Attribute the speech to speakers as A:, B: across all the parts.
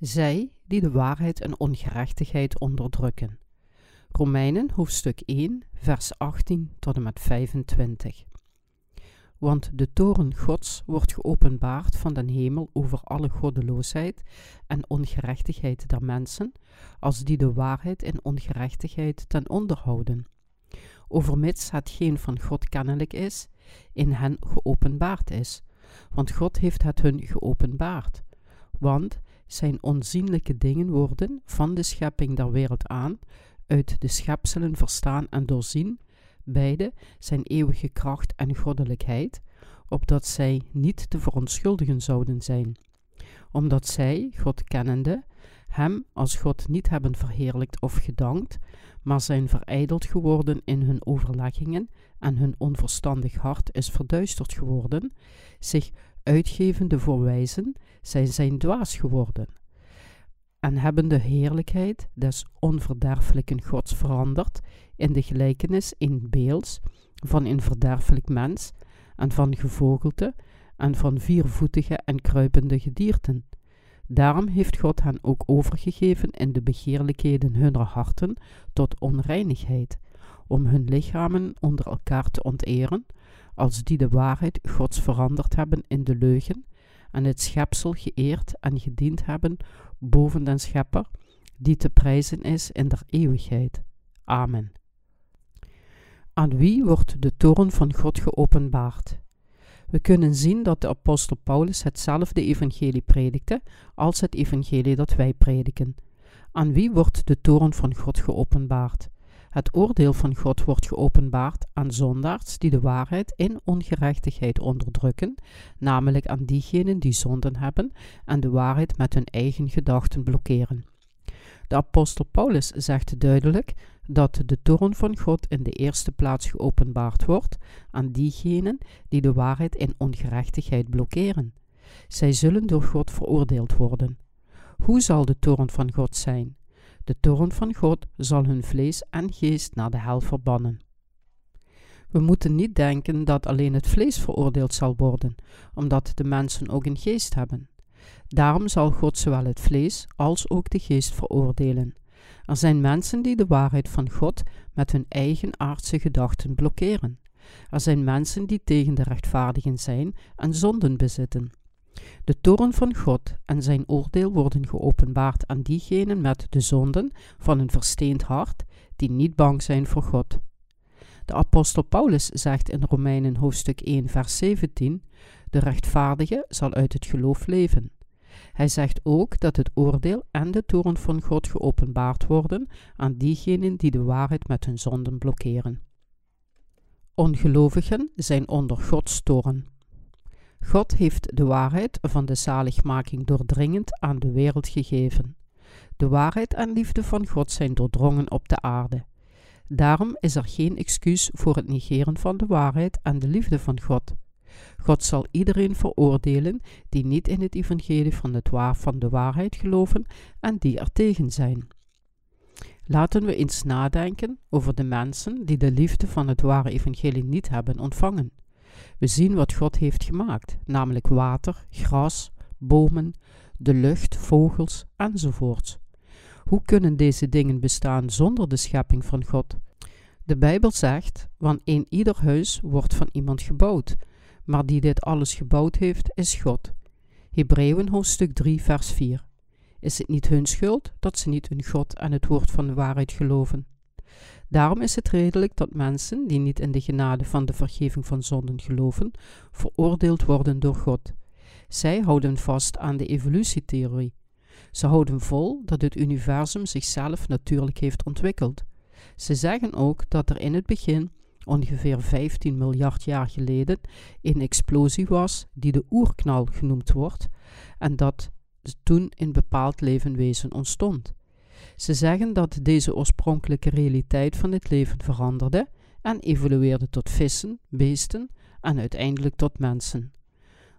A: zij die de waarheid en ongerechtigheid onderdrukken. Romeinen hoofdstuk 1, vers 18 tot en met 25. Want de toren Gods wordt geopenbaard van den hemel over alle goddeloosheid en ongerechtigheid der mensen, als die de waarheid en ongerechtigheid ten onderhouden. Overmits hetgeen van God kennelijk is, in hen geopenbaard is, want God heeft het hun geopenbaard. Want zijn onzienlijke dingen worden van de schepping der wereld aan, uit de schepselen verstaan en doorzien, beide zijn eeuwige kracht en goddelijkheid, opdat zij niet te verontschuldigen zouden zijn. Omdat zij, God kennende, hem als God niet hebben verheerlijkt of gedankt, maar zijn verijdeld geworden in hun overleggingen en hun onverstandig hart is verduisterd geworden, zich uitgevende voor wijzen, zij zijn dwaas geworden. En hebben de heerlijkheid des onverderfelijken Gods veranderd in de gelijkenis in beels van een verderfelijk mens en van gevogelte en van viervoetige en kruipende gedierten. Daarom heeft God hen ook overgegeven in de begeerlijkheden hunner harten tot onreinigheid, om hun lichamen onder elkaar te onteren, als die de waarheid Gods veranderd hebben in de leugen, en het schepsel geëerd en gediend hebben boven den schepper, die te prijzen is in der eeuwigheid. Amen. Aan wie wordt de toren van God geopenbaard? We kunnen zien dat de apostel Paulus hetzelfde evangelie predikte als het evangelie dat wij prediken. Aan wie wordt de toren van God geopenbaard? Het oordeel van God wordt geopenbaard aan zondaars die de waarheid in ongerechtigheid onderdrukken, namelijk aan diegenen die zonden hebben en de waarheid met hun eigen gedachten blokkeren. De apostel Paulus zegt duidelijk dat de toorn van God in de eerste plaats geopenbaard wordt aan diegenen die de waarheid in ongerechtigheid blokkeren. Zij zullen door God veroordeeld worden. Hoe zal de toorn van God zijn? De toorn van God zal hun vlees en geest naar de hel verbannen. We moeten niet denken dat alleen het vlees veroordeeld zal worden, omdat de mensen ook een geest hebben. Daarom zal God zowel het vlees als ook de geest veroordelen. Er zijn mensen die de waarheid van God met hun eigen aardse gedachten blokkeren. Er zijn mensen die tegen de rechtvaardigen zijn en zonden bezitten. De toren van God en zijn oordeel worden geopenbaard aan diegenen met de zonden van een versteend hart, die niet bang zijn voor God. De apostel Paulus zegt in Romeinen hoofdstuk 1 vers 17: De rechtvaardige zal uit het geloof leven. Hij zegt ook dat het oordeel en de toren van God geopenbaard worden aan diegenen die de waarheid met hun zonden blokkeren. Ongelovigen zijn onder Gods toren. God heeft de waarheid van de zaligmaking doordringend aan de wereld gegeven. De waarheid en liefde van God zijn doordrongen op de aarde. Daarom is er geen excuus voor het negeren van de waarheid en de liefde van God. God zal iedereen veroordelen die niet in het evangelie van, het waar, van de waarheid geloven en die er tegen zijn. Laten we eens nadenken over de mensen die de liefde van het ware evangelie niet hebben ontvangen. We zien wat God heeft gemaakt, namelijk water, gras, bomen, de lucht, vogels enzovoorts. Hoe kunnen deze dingen bestaan zonder de schepping van God? De Bijbel zegt: Want een ieder huis wordt van iemand gebouwd, maar die dit alles gebouwd heeft, is God. Hebreeën hoofdstuk 3, vers 4. Is het niet hun schuld dat ze niet in God en het woord van de waarheid geloven? Daarom is het redelijk dat mensen die niet in de genade van de vergeving van zonden geloven, veroordeeld worden door God. Zij houden vast aan de evolutietheorie. Ze houden vol dat het universum zichzelf natuurlijk heeft ontwikkeld. Ze zeggen ook dat er in het begin, ongeveer 15 miljard jaar geleden, een explosie was die de oerknal genoemd wordt en dat toen een bepaald levenwezen ontstond. Ze zeggen dat deze oorspronkelijke realiteit van het leven veranderde en evolueerde tot vissen, beesten en uiteindelijk tot mensen.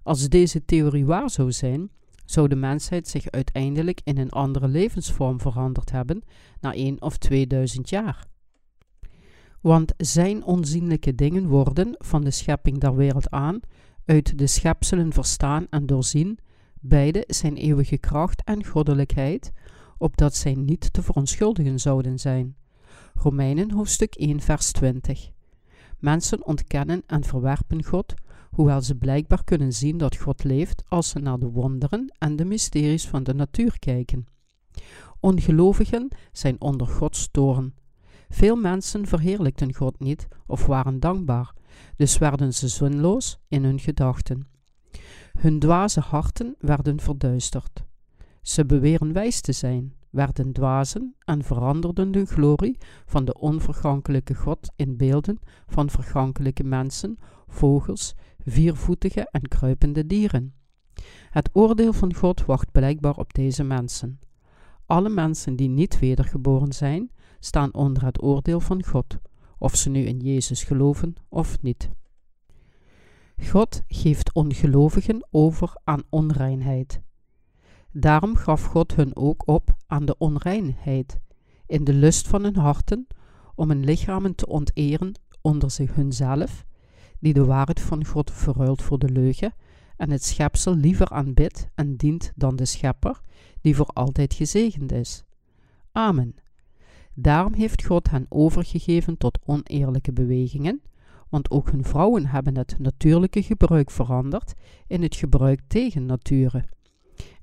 A: Als deze theorie waar zou zijn, zou de mensheid zich uiteindelijk in een andere levensvorm veranderd hebben na één of 2000 jaar. Want zijn onzienlijke dingen worden van de schepping der wereld aan uit de schepselen verstaan en doorzien, Beide zijn eeuwige kracht en goddelijkheid, opdat zij niet te verontschuldigen zouden zijn. Romeinen hoofdstuk 1 vers 20 Mensen ontkennen en verwerpen God, hoewel ze blijkbaar kunnen zien dat God leeft als ze naar de wonderen en de mysteries van de natuur kijken. Ongelovigen zijn onder Gods toorn. Veel mensen verheerlijkten God niet of waren dankbaar, dus werden ze zinloos in hun gedachten. Hun dwaze harten werden verduisterd. Ze beweren wijs te zijn, werden dwazen en veranderden de glorie van de onvergankelijke God in beelden van vergankelijke mensen, vogels, viervoetige en kruipende dieren. Het oordeel van God wacht blijkbaar op deze mensen. Alle mensen die niet wedergeboren zijn, staan onder het oordeel van God, of ze nu in Jezus geloven of niet. God geeft ongelovigen over aan onreinheid. Daarom gaf God hun ook op aan de onreinheid, in de lust van hun harten, om hun lichamen te onteren onder zich hunzelf, die de waarheid van God verruilt voor de leugen, en het schepsel liever aanbidt en dient dan de schepper, die voor altijd gezegend is. Amen. Daarom heeft God hen overgegeven tot oneerlijke bewegingen, want ook hun vrouwen hebben het natuurlijke gebruik veranderd in het gebruik tegen nature.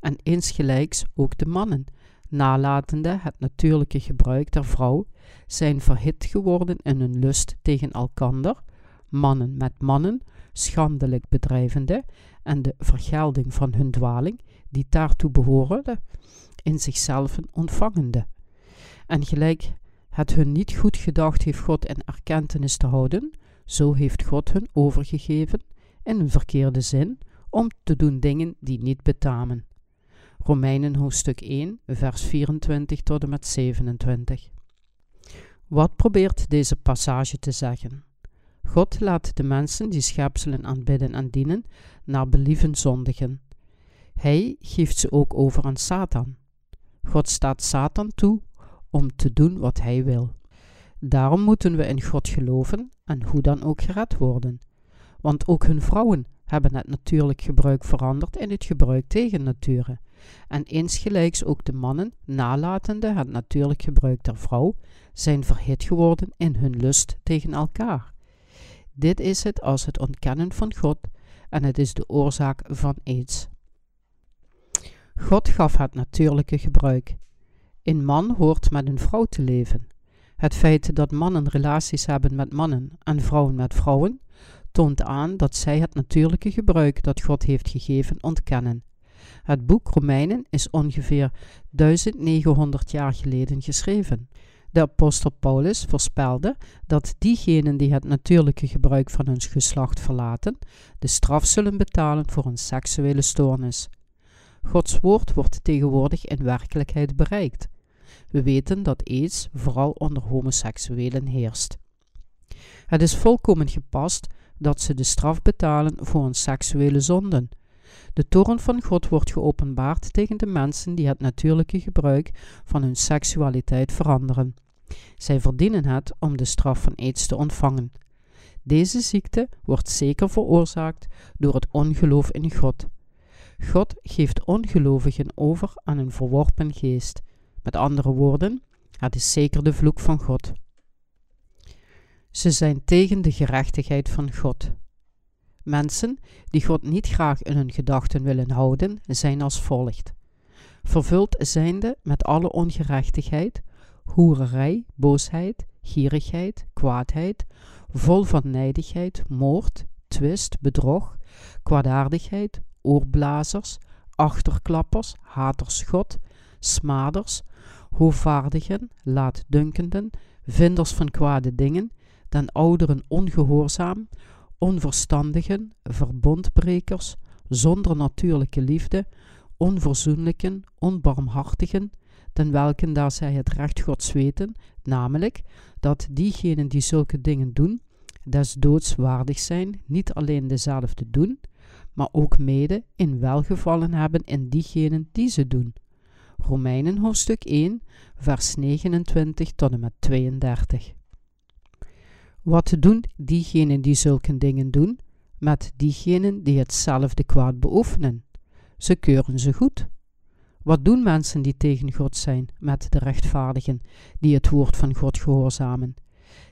A: En insgelijks ook de mannen, nalatende het natuurlijke gebruik der vrouw, zijn verhit geworden in hun lust tegen elkander, mannen met mannen, schandelijk bedrijvende, en de vergelding van hun dwaling, die daartoe behoorde, in zichzelf ontvangende. En gelijk het hun niet goed gedacht heeft God in erkentenis te houden, zo heeft God hun overgegeven, in een verkeerde zin, om te doen dingen die niet betamen. Romeinen hoofdstuk 1, vers 24 tot en met 27. Wat probeert deze passage te zeggen? God laat de mensen die schepselen aanbidden en dienen, naar believen zondigen. Hij geeft ze ook over aan Satan. God staat Satan toe om te doen wat hij wil. Daarom moeten we in God geloven en hoe dan ook gered worden. Want ook hun vrouwen hebben het natuurlijk gebruik veranderd in het gebruik tegen nature. En insgelijks ook de mannen, nalatende het natuurlijk gebruik der vrouw, zijn verhit geworden in hun lust tegen elkaar. Dit is het als het ontkennen van God en het is de oorzaak van aids. God gaf het natuurlijke gebruik. Een man hoort met een vrouw te leven. Het feit dat mannen relaties hebben met mannen en vrouwen met vrouwen toont aan dat zij het natuurlijke gebruik dat God heeft gegeven ontkennen. Het boek Romeinen is ongeveer 1900 jaar geleden geschreven. De apostel Paulus voorspelde dat diegenen die het natuurlijke gebruik van hun geslacht verlaten, de straf zullen betalen voor een seksuele stoornis. Gods woord wordt tegenwoordig in werkelijkheid bereikt. We weten dat aids vooral onder homoseksuelen heerst. Het is volkomen gepast dat ze de straf betalen voor hun seksuele zonden. De toorn van God wordt geopenbaard tegen de mensen die het natuurlijke gebruik van hun seksualiteit veranderen. Zij verdienen het om de straf van aids te ontvangen. Deze ziekte wordt zeker veroorzaakt door het ongeloof in God. God geeft ongelovigen over aan een verworpen geest. Met andere woorden, het is zeker de vloek van God. Ze zijn tegen de gerechtigheid van God. Mensen die God niet graag in hun gedachten willen houden, zijn als volgt. Vervuld zijnde met alle ongerechtigheid, hoererij, boosheid, gierigheid, kwaadheid, vol van nijdigheid, moord, twist, bedrog, kwaadaardigheid, oorblazers, achterklappers, haters God, smaders, hoogvaardigen, laatdunkenden, vinders van kwade dingen, den ouderen ongehoorzaam, onverstandigen, verbondbrekers, zonder natuurlijke liefde, onverzoenlijken, onbarmhartigen, ten welken daar zij het recht Gods weten, namelijk dat diegenen die zulke dingen doen, des doods waardig zijn, niet alleen dezelfde doen, maar ook mede in welgevallen hebben in diegenen die ze doen. Romeinen hoofdstuk 1, vers 29 tot en met 32. Wat doen diegenen die zulke dingen doen met diegenen die hetzelfde kwaad beoefenen? Ze keuren ze goed. Wat doen mensen die tegen God zijn met de rechtvaardigen, die het woord van God gehoorzamen?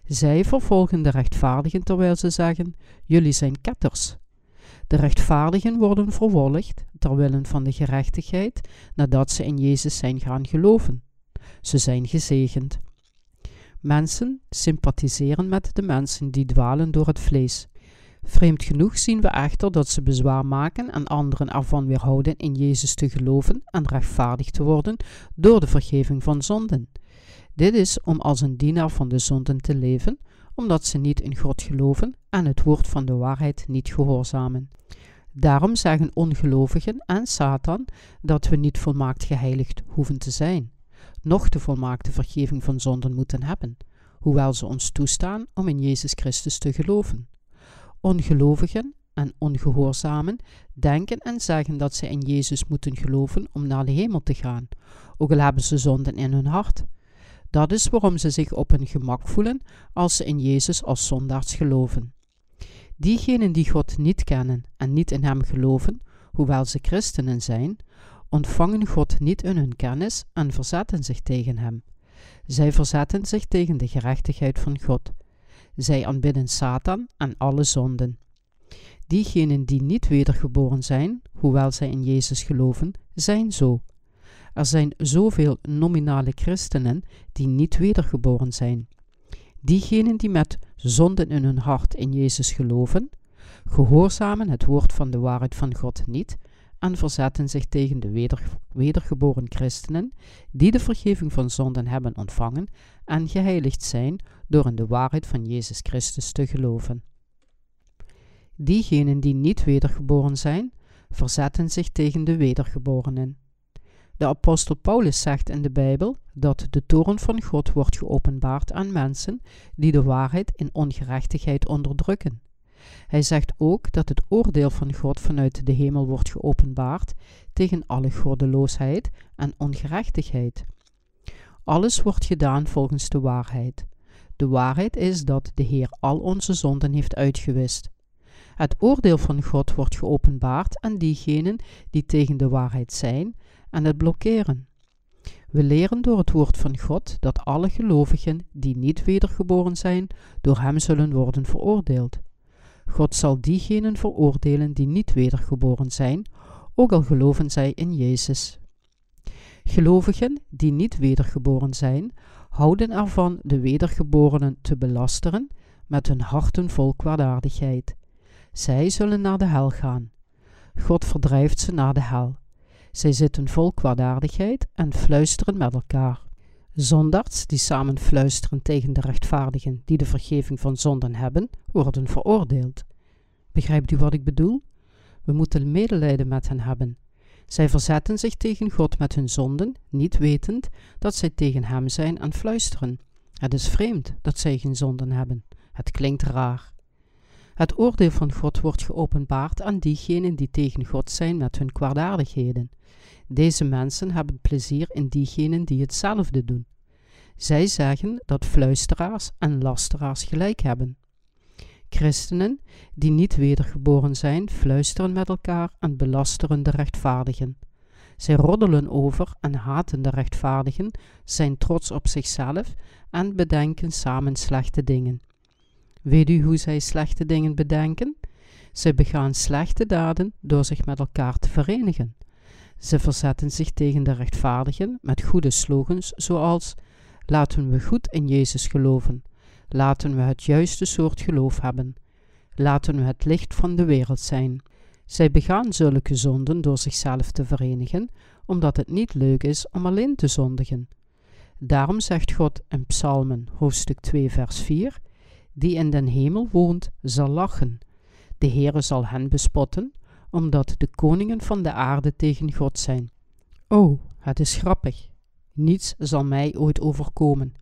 A: Zij vervolgen de rechtvaardigen terwijl ze zeggen: Jullie zijn ketters. De rechtvaardigen worden vervolgd terwille van de gerechtigheid nadat ze in Jezus zijn gaan geloven. Ze zijn gezegend. Mensen sympathiseren met de mensen die dwalen door het vlees. Vreemd genoeg zien we echter dat ze bezwaar maken en anderen ervan weerhouden in Jezus te geloven en rechtvaardig te worden door de vergeving van zonden. Dit is om als een dienaar van de zonden te leven, omdat ze niet in God geloven en het woord van de waarheid niet gehoorzamen. Daarom zeggen ongelovigen en Satan dat we niet volmaakt geheiligd hoeven te zijn, noch de volmaakte vergeving van zonden moeten hebben, hoewel ze ons toestaan om in Jezus Christus te geloven. Ongelovigen en ongehoorzamen denken en zeggen dat ze in Jezus moeten geloven om naar de hemel te gaan, ook al hebben ze zonden in hun hart. Dat is waarom ze zich op hun gemak voelen als ze in Jezus als zondaars geloven. Diegenen die God niet kennen en niet in Hem geloven, hoewel ze christenen zijn, ontvangen God niet in hun kennis en verzetten zich tegen Hem. Zij verzetten zich tegen de gerechtigheid van God. Zij aanbidden Satan en alle zonden. Diegenen die niet wedergeboren zijn, hoewel zij in Jezus geloven, zijn zo. Er zijn zoveel nominale christenen die niet wedergeboren zijn. Diegenen die met zonden in hun hart in Jezus geloven, gehoorzamen het woord van de waarheid van God niet en verzetten zich tegen de weder, wedergeboren christenen die de vergeving van zonden hebben ontvangen en geheiligd zijn door in de waarheid van Jezus Christus te geloven. Diegenen die niet wedergeboren zijn, verzetten zich tegen de wedergeborenen. De apostel Paulus zegt in de Bijbel dat de toren van God wordt geopenbaard aan mensen die de waarheid in ongerechtigheid onderdrukken. Hij zegt ook dat het oordeel van God vanuit de hemel wordt geopenbaard tegen alle goddeloosheid en ongerechtigheid. Alles wordt gedaan volgens de waarheid. De waarheid is dat de Heer al onze zonden heeft uitgewist. Het oordeel van God wordt geopenbaard aan diegenen die tegen de waarheid zijn en het blokkeren. We leren door het woord van God dat alle gelovigen die niet wedergeboren zijn, door Hem zullen worden veroordeeld. God zal diegenen veroordelen die niet wedergeboren zijn, ook al geloven zij in Jezus. Gelovigen die niet wedergeboren zijn, houden ervan de wedergeborenen te belasteren met hun harten vol kwaadaardigheid. Zij zullen naar de hel gaan. God verdrijft ze naar de hel. Zij zitten vol kwaadaardigheid en fluisteren met elkaar. Zondaars die samen fluisteren tegen de rechtvaardigen die de vergeving van zonden hebben, worden veroordeeld. Begrijpt u wat ik bedoel? We moeten medelijden met hen hebben. Zij verzetten zich tegen God met hun zonden, niet wetend dat zij tegen Hem zijn en fluisteren. Het is vreemd dat zij geen zonden hebben. Het klinkt raar. Het oordeel van God wordt geopenbaard aan diegenen die tegen God zijn met hun kwaadaardigheden. Deze mensen hebben plezier in diegenen die hetzelfde doen. Zij zeggen dat fluisteraars en lasteraars gelijk hebben. Christenen die niet wedergeboren zijn, fluisteren met elkaar en belasteren de rechtvaardigen. Zij roddelen over en haten de rechtvaardigen, zijn trots op zichzelf en bedenken samen slechte dingen. Weet u hoe zij slechte dingen bedenken? Zij begaan slechte daden door zich met elkaar te verenigen. Ze verzetten zich tegen de rechtvaardigen met goede slogans zoals Laten we goed in Jezus geloven. Laten we het juiste soort geloof hebben. Laten we het licht van de wereld zijn. Zij begaan zulke zonden door zichzelf te verenigen, omdat het niet leuk is om alleen te zondigen. Daarom zegt God in Psalmen hoofdstuk 2 vers 4 Die in den hemel woont, zal lachen. De Heere zal hen bespotten, omdat de koningen van de aarde tegen God zijn. O, het is grappig. Niets zal mij ooit overkomen,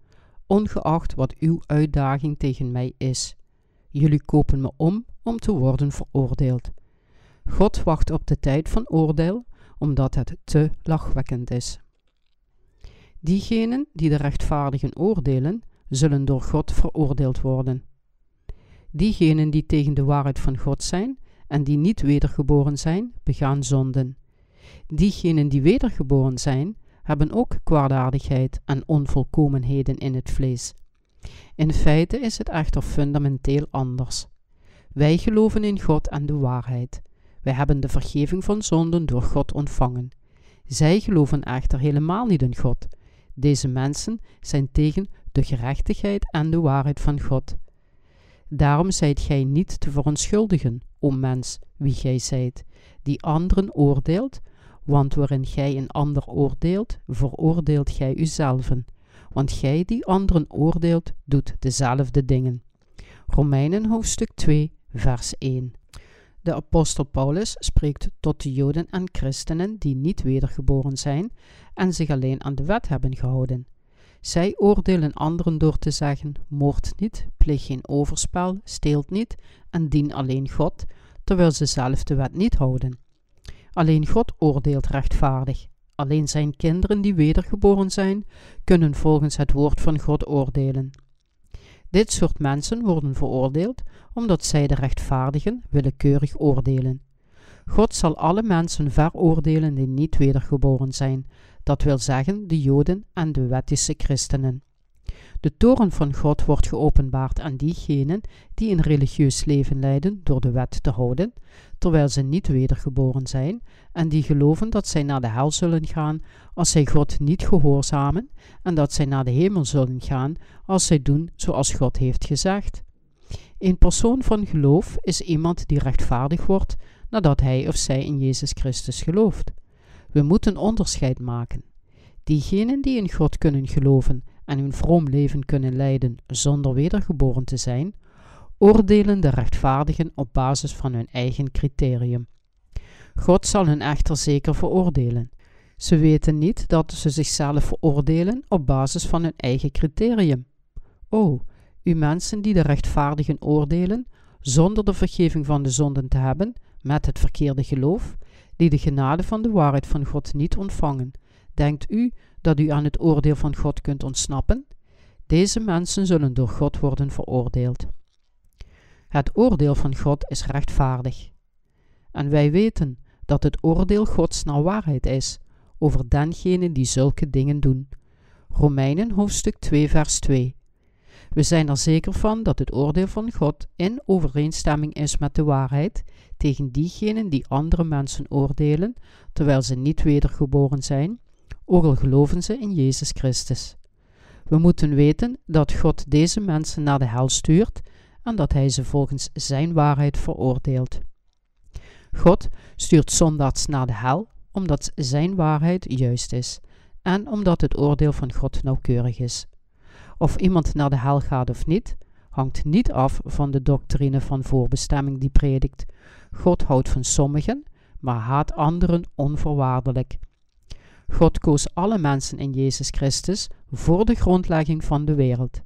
A: ongeacht wat uw uitdaging tegen mij is. Jullie kopen me om om te worden veroordeeld. God wacht op de tijd van oordeel, omdat het te lachwekkend is. Diegenen die de rechtvaardigen oordelen, zullen door God veroordeeld worden. Diegenen die tegen de waarheid van God zijn en die niet wedergeboren zijn, begaan zonden. Diegenen die wedergeboren zijn, hebben ook kwaadaardigheid en onvolkomenheden in het vlees. In feite is het echter fundamenteel anders. Wij geloven in God en de waarheid. Wij hebben de vergeving van zonden door God ontvangen. Zij geloven echter helemaal niet in God. Deze mensen zijn tegen de gerechtigheid en de waarheid van God. Daarom zijt gij niet te verontschuldigen, o mens, wie gij zijt, die anderen oordeelt, want waarin gij een ander oordeelt, veroordeelt gij uzelven. Want gij die anderen oordeelt, doet dezelfde dingen. Romeinen hoofdstuk 2, vers 1. De apostel Paulus spreekt tot de Joden en christenen die niet wedergeboren zijn en zich alleen aan de wet hebben gehouden. Zij oordelen anderen door te zeggen: moord niet, pleeg geen overspel, steelt niet en dien alleen God, terwijl ze zelf de wet niet houden. Alleen God oordeelt rechtvaardig. Alleen zijn kinderen die wedergeboren zijn, kunnen volgens het woord van God oordelen. Dit soort mensen worden veroordeeld omdat zij de rechtvaardigen willekeurig oordelen. God zal alle mensen veroordelen die niet wedergeboren zijn, dat wil zeggen de Joden en de wettische christenen. De toren van God wordt geopenbaard aan diegenen die een religieus leven leiden door de wet te houden, terwijl ze niet wedergeboren zijn, en die geloven dat zij naar de hel zullen gaan als zij God niet gehoorzamen, en dat zij naar de hemel zullen gaan als zij doen zoals God heeft gezegd. Een persoon van geloof is iemand die rechtvaardig wordt nadat hij of zij in Jezus Christus gelooft. We moeten onderscheid maken. Diegenen die in God kunnen geloven en hun vroom leven kunnen leiden zonder wedergeboren te zijn, oordelen de rechtvaardigen op basis van hun eigen criterium. God zal hen echter zeker veroordelen. Ze weten niet dat ze zichzelf veroordelen op basis van hun eigen criterium. O, u mensen die de rechtvaardigen oordelen, zonder de vergeving van de zonden te hebben, met het verkeerde geloof, die de genade van de waarheid van God niet ontvangen, denkt u dat u aan het oordeel van God kunt ontsnappen? Deze mensen zullen door God worden veroordeeld. Het oordeel van God is rechtvaardig. En wij weten dat het oordeel Gods naar waarheid is over dengenen die zulke dingen doen. Romeinen hoofdstuk 2 vers 2 we zijn er zeker van dat het oordeel van God in overeenstemming is met de waarheid tegen diegenen die andere mensen oordelen, terwijl ze niet wedergeboren zijn, ook al geloven ze in Jezus Christus. We moeten weten dat God deze mensen naar de hel stuurt en dat Hij ze volgens Zijn waarheid veroordeelt. God stuurt zondags naar de hel omdat Zijn waarheid juist is en omdat het oordeel van God nauwkeurig is. Of iemand naar de hel gaat of niet, hangt niet af van de doctrine van voorbestemming die predikt. God houdt van sommigen, maar haat anderen onvoorwaardelijk. God koos alle mensen in Jezus Christus voor de grondlegging van de wereld.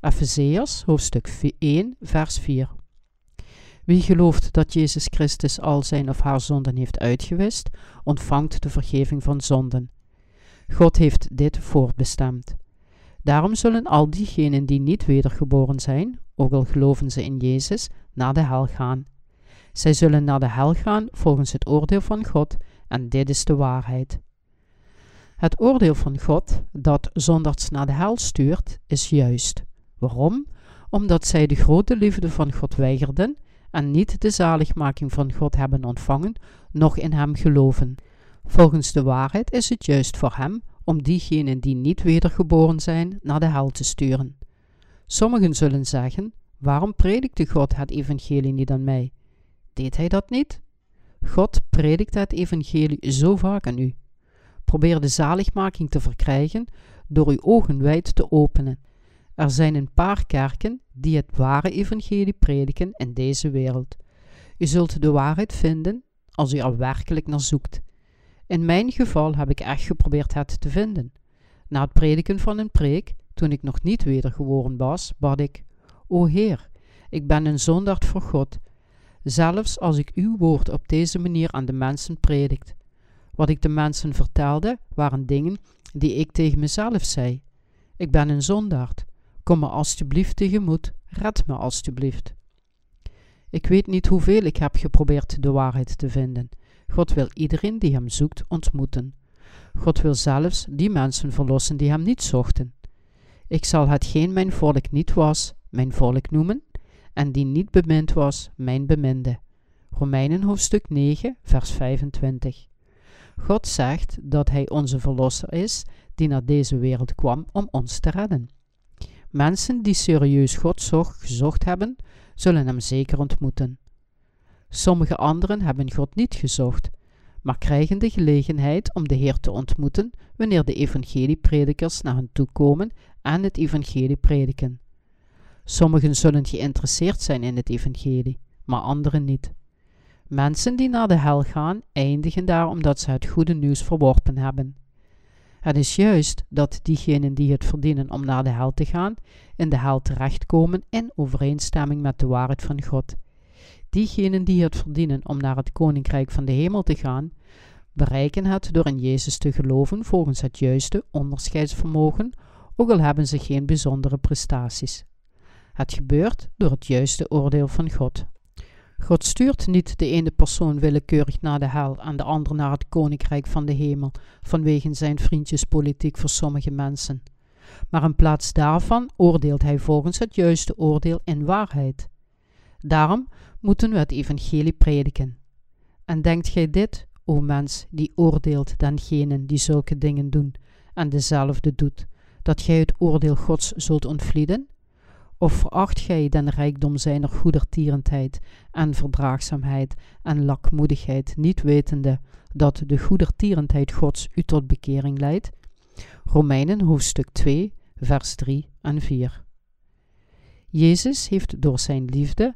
A: Efezeërs hoofdstuk 1 vers 4 Wie gelooft dat Jezus Christus al zijn of haar zonden heeft uitgewist, ontvangt de vergeving van zonden. God heeft dit voorbestemd. Daarom zullen al diegenen die niet wedergeboren zijn, ook al geloven ze in Jezus, naar de hel gaan. Zij zullen naar de hel gaan volgens het oordeel van God, en dit is de waarheid. Het oordeel van God, dat zondags naar de hel stuurt, is juist. Waarom? Omdat zij de grote liefde van God weigerden en niet de zaligmaking van God hebben ontvangen, noch in Hem geloven. Volgens de waarheid is het juist voor Hem om diegenen die niet wedergeboren zijn naar de hel te sturen. Sommigen zullen zeggen: Waarom predikte God het evangelie niet aan mij? Deed hij dat niet? God predikt het evangelie zo vaak aan u. Probeer de zaligmaking te verkrijgen door uw ogen wijd te openen. Er zijn een paar kerken die het ware evangelie prediken in deze wereld. U zult de waarheid vinden als u er werkelijk naar zoekt. In mijn geval heb ik echt geprobeerd het te vinden. Na het prediken van een preek, toen ik nog niet wedergeboren was, bad ik: O Heer, ik ben een zondaard voor God. Zelfs als ik uw woord op deze manier aan de mensen predikt. Wat ik de mensen vertelde, waren dingen die ik tegen mezelf zei. Ik ben een zondaard. Kom me alstublieft tegemoet, red me alstublieft. Ik weet niet hoeveel ik heb geprobeerd de waarheid te vinden. God wil iedereen die hem zoekt ontmoeten. God wil zelfs die mensen verlossen die hem niet zochten. Ik zal hetgeen mijn volk niet was, mijn volk noemen, en die niet bemind was, mijn beminde. Romeinen hoofdstuk 9, vers 25. God zegt dat Hij onze Verlosser is, die naar deze wereld kwam om ons te redden. Mensen die serieus God gezocht hebben, zullen Hem zeker ontmoeten. Sommige anderen hebben God niet gezocht, maar krijgen de gelegenheid om de Heer te ontmoeten wanneer de evangeliepredikers naar hen toe komen en het evangelie prediken. Sommigen zullen geïnteresseerd zijn in het evangelie, maar anderen niet. Mensen die naar de hel gaan, eindigen daar omdat ze het goede nieuws verworpen hebben. Het is juist dat diegenen die het verdienen om naar de hel te gaan, in de hel terechtkomen in overeenstemming met de waarheid van God. Diegenen die het verdienen om naar het koninkrijk van de hemel te gaan, bereiken het door in Jezus te geloven volgens het juiste onderscheidsvermogen, ook al hebben ze geen bijzondere prestaties. Het gebeurt door het juiste oordeel van God. God stuurt niet de ene persoon willekeurig naar de hel en de andere naar het koninkrijk van de hemel vanwege zijn vriendjespolitiek voor sommige mensen. Maar in plaats daarvan oordeelt hij volgens het juiste oordeel in waarheid. Daarom moeten we het evangelie prediken. En denkt gij dit, o mens, die oordeelt dengenen die zulke dingen doen en dezelfde doet, dat gij het oordeel Gods zult ontvlieden? Of veracht gij den rijkdom zijner goedertierendheid en verdraagzaamheid en lakmoedigheid, niet wetende dat de goedertierendheid Gods u tot bekering leidt? Romeinen hoofdstuk 2, vers 3 en 4. Jezus heeft door zijn liefde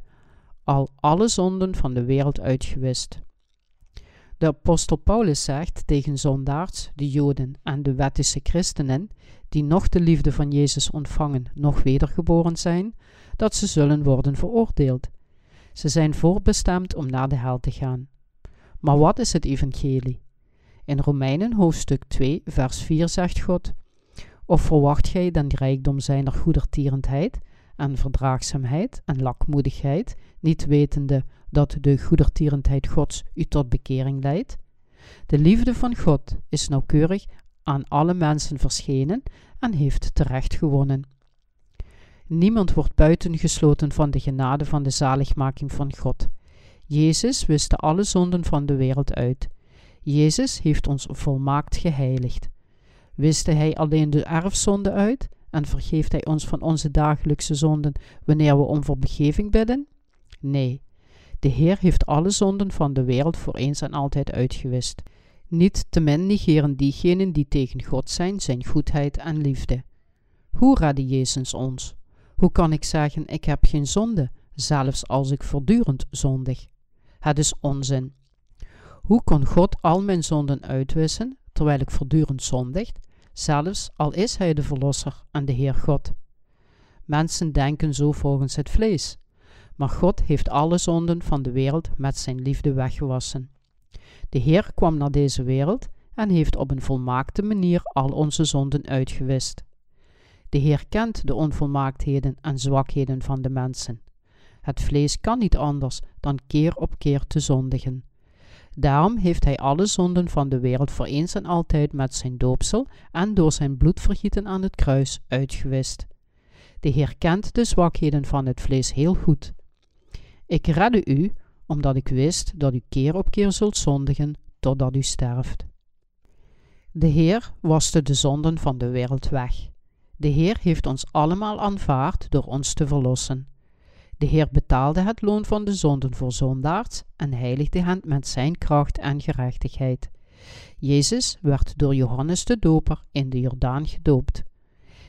A: al alle zonden van de wereld uitgewist. De apostel Paulus zegt tegen zondaars, de Joden en de wettische christenen, die nog de liefde van Jezus ontvangen, nog wedergeboren zijn, dat ze zullen worden veroordeeld. Ze zijn voorbestemd om naar de hel te gaan. Maar wat is het evangelie? In Romeinen hoofdstuk 2, vers 4 zegt God: Of verwacht gij dan rijkdom zijner goedertierendheid en verdraagzaamheid en lakmoedigheid, niet wetende dat de goedertierendheid Gods u tot bekering leidt? De liefde van God is nauwkeurig aan alle mensen verschenen en heeft terecht gewonnen. Niemand wordt buitengesloten van de genade van de zaligmaking van God. Jezus wist alle zonden van de wereld uit. Jezus heeft ons volmaakt geheiligd. Wiste hij alleen de erfzonde uit en vergeeft hij ons van onze dagelijkse zonden wanneer we om vergeving bidden? Nee, de Heer heeft alle zonden van de wereld voor eens en altijd uitgewist. Niet te min negeren diegenen die tegen God zijn, zijn goedheid en liefde. Hoe redde Jezus ons? Hoe kan ik zeggen, ik heb geen zonde, zelfs als ik voortdurend zondig? Het is onzin. Hoe kon God al mijn zonden uitwissen, terwijl ik voortdurend zondigt, zelfs al is Hij de Verlosser en de Heer God? Mensen denken zo volgens het vlees, maar God heeft alle zonden van de wereld met zijn liefde weggewassen. De Heer kwam naar deze wereld en heeft op een volmaakte manier al onze zonden uitgewist. De Heer kent de onvolmaaktheden en zwakheden van de mensen. Het vlees kan niet anders dan keer op keer te zondigen. Daarom heeft Hij alle zonden van de wereld voor eens en altijd met zijn doopsel en door zijn bloedvergieten aan het kruis uitgewist. De Heer kent de zwakheden van het vlees heel goed. Ik redde u omdat ik wist dat u keer op keer zult zondigen totdat u sterft. De Heer waste de zonden van de wereld weg. De Heer heeft ons allemaal aanvaard door ons te verlossen. De Heer betaalde het loon van de zonden voor zondaars en heiligde hen met zijn kracht en gerechtigheid. Jezus werd door Johannes de Doper in de Jordaan gedoopt.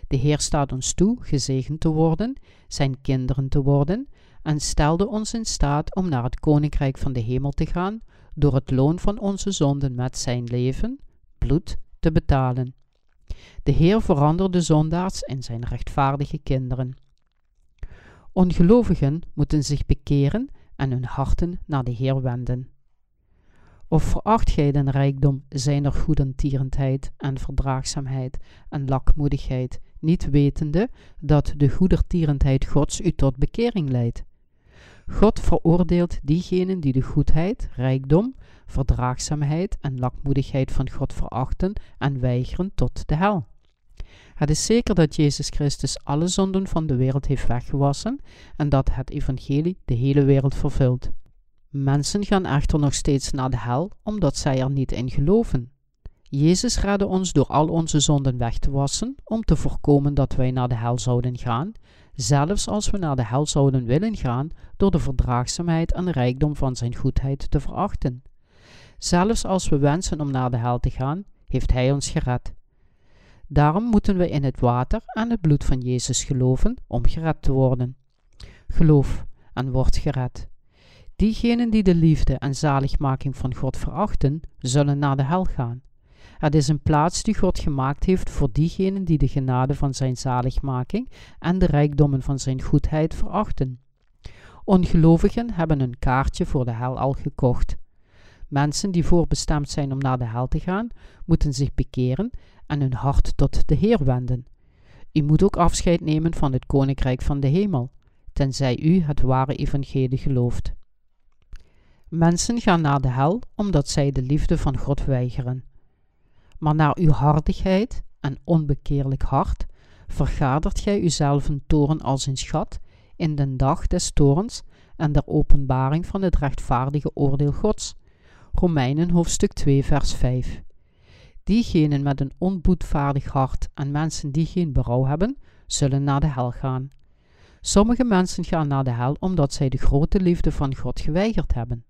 A: De Heer staat ons toe gezegend te worden, zijn kinderen te worden en stelde ons in staat om naar het koninkrijk van de hemel te gaan door het loon van onze zonden met zijn leven, bloed, te betalen. De Heer veranderde zondaars in zijn rechtvaardige kinderen. Ongelovigen moeten zich bekeren en hun harten naar de Heer wenden. Of veracht gij den rijkdom zijner goedentierendheid en verdraagzaamheid en lakmoedigheid, niet wetende dat de goedertierendheid Gods u tot bekering leidt? God veroordeelt diegenen die de goedheid, rijkdom, verdraagzaamheid en lakmoedigheid van God verachten en weigeren tot de hel. Het is zeker dat Jezus Christus alle zonden van de wereld heeft weggewassen en dat het evangelie de hele wereld vervult. Mensen gaan echter nog steeds naar de hel omdat zij er niet in geloven. Jezus redde ons door al onze zonden weg te wassen om te voorkomen dat wij naar de hel zouden gaan, zelfs als we naar de hel zouden willen gaan door de verdraagzaamheid en rijkdom van zijn goedheid te verachten. Zelfs als we wensen om naar de hel te gaan, heeft Hij ons gered. Daarom moeten we in het water en het bloed van Jezus geloven om gered te worden. Geloof en word gered. Diegenen die de liefde en zaligmaking van God verachten, zullen naar de hel gaan. Het is een plaats die God gemaakt heeft voor diegenen die de genade van zijn zaligmaking en de rijkdommen van zijn goedheid verachten. Ongelovigen hebben een kaartje voor de hel al gekocht. Mensen die voorbestemd zijn om naar de hel te gaan, moeten zich bekeren en hun hart tot de Heer wenden. U moet ook afscheid nemen van het koninkrijk van de hemel, tenzij u het ware evangelie gelooft. Mensen gaan naar de hel omdat zij de liefde van God weigeren. Maar naar uw hardigheid en onbekeerlijk hart vergadert gij uzelf een toren als een schat in den dag des torens en der openbaring van het rechtvaardige oordeel Gods. Romeinen hoofdstuk 2 vers 5 Diegenen met een onboedvaardig hart en mensen die geen berouw hebben, zullen naar de hel gaan. Sommige mensen gaan naar de hel omdat zij de grote liefde van God geweigerd hebben.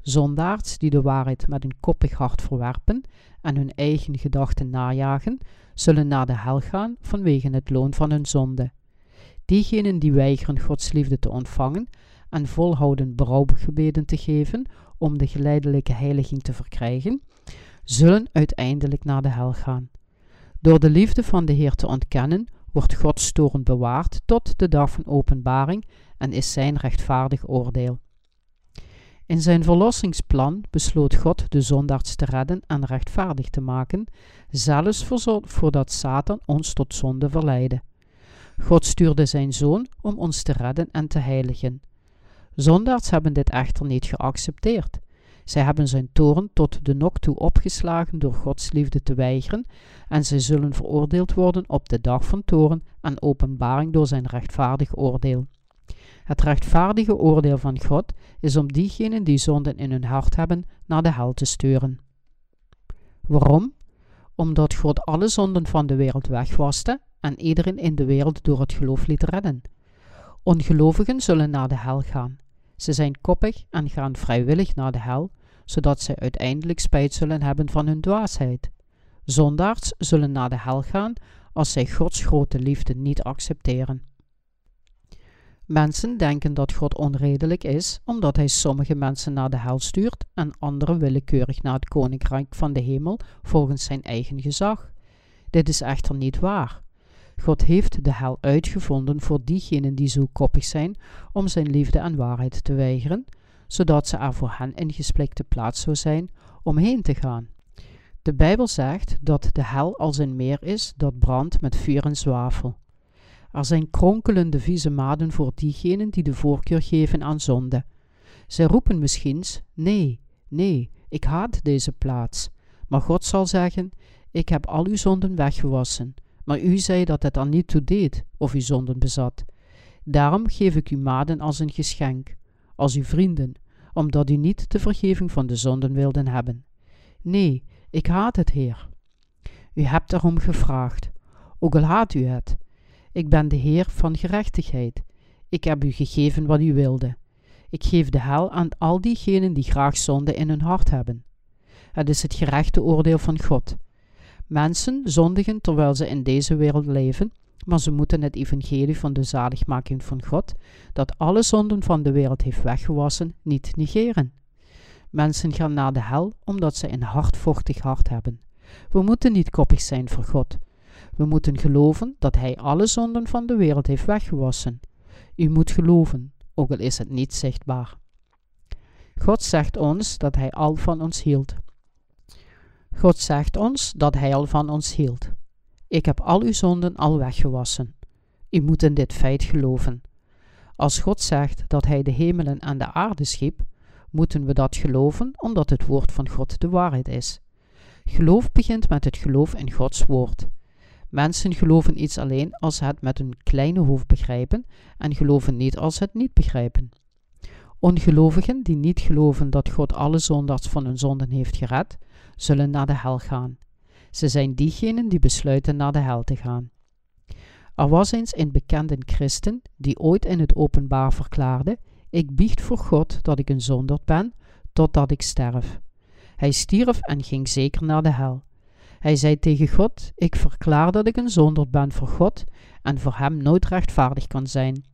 A: Zondaards die de waarheid met een koppig hart verwerpen en hun eigen gedachten najagen, zullen naar de hel gaan vanwege het loon van hun zonde. Diegenen die weigeren Gods liefde te ontvangen en volhouden berouwgebeden te geven om de geleidelijke heiliging te verkrijgen, zullen uiteindelijk naar de hel gaan. Door de liefde van de Heer te ontkennen, wordt Gods toren bewaard tot de dag van openbaring en is zijn rechtvaardig oordeel. In zijn verlossingsplan besloot God de zondaards te redden en rechtvaardig te maken, zelfs voordat Satan ons tot zonde verleidde. God stuurde zijn zoon om ons te redden en te heiligen. Zondaards hebben dit echter niet geaccepteerd. Zij hebben zijn toren tot de nok toe opgeslagen door Gods liefde te weigeren, en zij zullen veroordeeld worden op de dag van toren en openbaring door zijn rechtvaardig oordeel. Het rechtvaardige oordeel van God is om diegenen die zonden in hun hart hebben naar de hel te sturen. Waarom? Omdat God alle zonden van de wereld wegwaste en iedereen in de wereld door het geloof liet redden. Ongelovigen zullen naar de hel gaan. Ze zijn koppig en gaan vrijwillig naar de hel, zodat zij uiteindelijk spijt zullen hebben van hun dwaasheid. Zondaars zullen naar de hel gaan als zij Gods grote liefde niet accepteren. Mensen denken dat God onredelijk is, omdat hij sommige mensen naar de hel stuurt en anderen willekeurig naar het koninkrijk van de hemel volgens zijn eigen gezag. Dit is echter niet waar. God heeft de hel uitgevonden voor diegenen die zo koppig zijn om zijn liefde en waarheid te weigeren, zodat ze er voor hen een gesplikte plaats zou zijn om heen te gaan. De Bijbel zegt dat de hel als een meer is dat brandt met vuur en zwavel. Er zijn kronkelende vieze maden voor diegenen die de voorkeur geven aan zonde. Zij roepen misschien: Nee, nee, ik haat deze plaats. Maar God zal zeggen: Ik heb al uw zonden weggewassen. Maar u zei dat het er niet toe deed of u zonden bezat. Daarom geef ik u maden als een geschenk, als uw vrienden, omdat u niet de vergeving van de zonden wilden hebben. Nee, ik haat het, Heer. U hebt erom gevraagd, ook al haat u het. Ik ben de Heer van gerechtigheid. Ik heb u gegeven wat u wilde. Ik geef de hel aan al diegenen die graag zonde in hun hart hebben. Het is het gerechte oordeel van God. Mensen zondigen terwijl ze in deze wereld leven, maar ze moeten het evangelie van de zaligmaking van God, dat alle zonden van de wereld heeft weggewassen, niet negeren. Mensen gaan naar de hel omdat ze een hardvochtig hart hebben. We moeten niet koppig zijn voor God. We moeten geloven dat Hij alle zonden van de wereld heeft weggewassen. U moet geloven, ook al is het niet zichtbaar. God zegt ons dat Hij al van ons hield. God zegt ons dat Hij al van ons hield. Ik heb al uw zonden al weggewassen. U moet in dit feit geloven. Als God zegt dat Hij de hemelen en de aarde schiep, moeten we dat geloven omdat het woord van God de waarheid is. Geloof begint met het geloof in Gods woord. Mensen geloven iets alleen als ze het met een kleine hoofd begrijpen en geloven niet als ze het niet begrijpen. Ongelovigen die niet geloven dat God alle zondags van hun zonden heeft gered, zullen naar de hel gaan. Ze zijn diegenen die besluiten naar de hel te gaan. Er was eens een bekende christen die ooit in het openbaar verklaarde: Ik biecht voor God dat ik een zonderd ben, totdat ik sterf. Hij stierf en ging zeker naar de hel. Hij zei tegen God: Ik verklaar dat ik een zonderd ben voor God en voor hem nooit rechtvaardig kan zijn.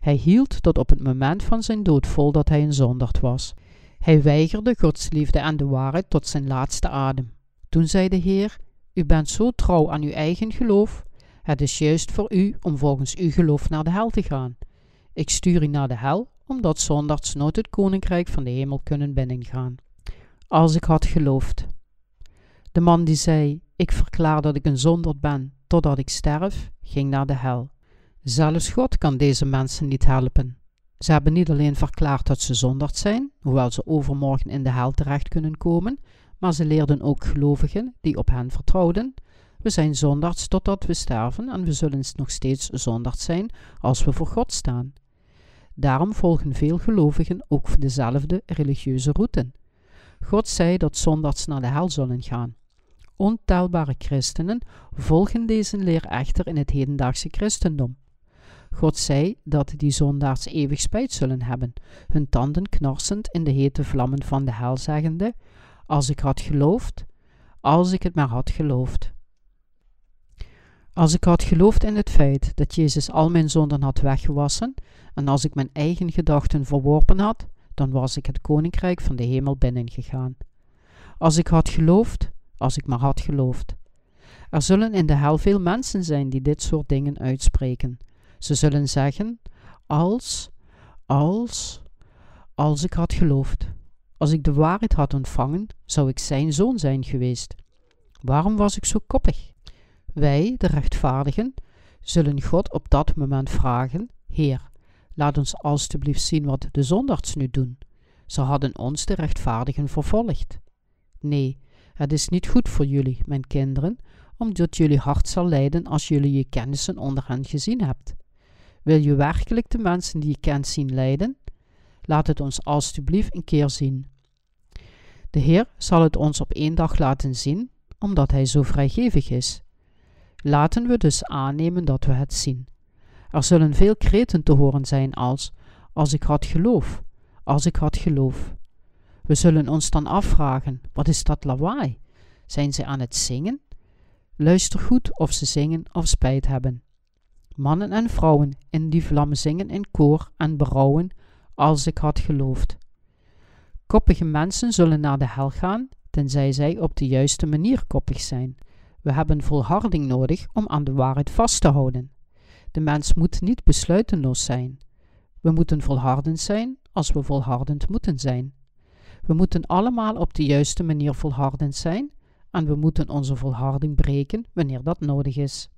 A: Hij hield tot op het moment van zijn dood vol dat hij een zonderd was. Hij weigerde Gods liefde en de waarheid tot zijn laatste adem. Toen zei de Heer: U bent zo trouw aan uw eigen geloof. Het is juist voor u om volgens uw geloof naar de hel te gaan. Ik stuur u naar de hel, omdat zondags nooit het koninkrijk van de hemel kunnen binnengaan. Als ik had geloofd. De man die zei: Ik verklaar dat ik een zonderd ben totdat ik sterf, ging naar de hel. Zelfs God kan deze mensen niet helpen. Ze hebben niet alleen verklaard dat ze zonderd zijn, hoewel ze overmorgen in de hel terecht kunnen komen, maar ze leerden ook gelovigen die op hen vertrouwden. We zijn zondags totdat we sterven en we zullen nog steeds zondags zijn als we voor God staan. Daarom volgen veel gelovigen ook dezelfde religieuze route. God zei dat zondags naar de hel zullen gaan. Ontelbare christenen volgen deze leer echter in het hedendaagse christendom. God zei dat die zondaars eeuwig spijt zullen hebben, hun tanden knarsend in de hete vlammen van de hel zeggende: Als ik had geloofd, als ik het maar had geloofd. Als ik had geloofd in het feit dat Jezus al mijn zonden had weggewassen, en als ik mijn eigen gedachten verworpen had, dan was ik het koninkrijk van de hemel binnengegaan. Als ik had geloofd, als ik maar had geloofd. Er zullen in de hel veel mensen zijn die dit soort dingen uitspreken. Ze zullen zeggen: Als, als, als ik had geloofd. Als ik de waarheid had ontvangen, zou ik zijn zoon zijn geweest. Waarom was ik zo koppig? Wij, de rechtvaardigen, zullen God op dat moment vragen: Heer, laat ons alstublieft zien wat de zondags nu doen. Ze hadden ons, de rechtvaardigen, vervolgd. Nee, het is niet goed voor jullie, mijn kinderen, omdat jullie hart zal lijden als jullie je kennissen onder hen gezien hebt. Wil je werkelijk de mensen die je kent zien lijden? Laat het ons alstublieft een keer zien. De Heer zal het ons op één dag laten zien, omdat Hij zo vrijgevig is. Laten we dus aannemen dat we het zien. Er zullen veel kreten te horen zijn als: Als ik had geloof, als ik had geloof. We zullen ons dan afvragen: wat is dat lawaai? Zijn ze aan het zingen? Luister goed of ze zingen of spijt hebben. Mannen en vrouwen in die vlammen zingen in koor en berouwen, als ik had geloofd. Koppige mensen zullen naar de hel gaan, tenzij zij op de juiste manier koppig zijn. We hebben volharding nodig om aan de waarheid vast te houden. De mens moet niet besluiteloos zijn. We moeten volhardend zijn als we volhardend moeten zijn. We moeten allemaal op de juiste manier volhardend zijn en we moeten onze volharding breken wanneer dat nodig is.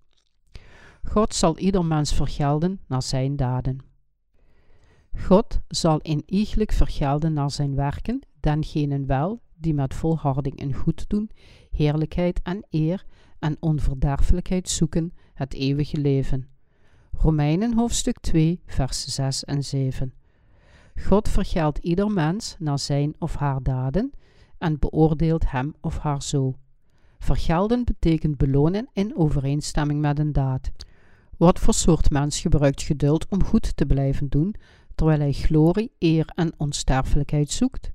A: God zal ieder mens vergelden naar zijn daden. God zal iegelijk vergelden naar zijn werken, dengenen wel die met volharding en goed doen, heerlijkheid en eer en onverderfelijkheid zoeken het eeuwige leven. Romeinen hoofdstuk 2, vers 6 en 7. God vergeldt ieder mens naar zijn of haar daden en beoordeelt hem of haar zo. Vergelden betekent belonen in overeenstemming met een daad. Wat voor soort mens gebruikt geduld om goed te blijven doen, terwijl hij glorie, eer en onsterfelijkheid zoekt?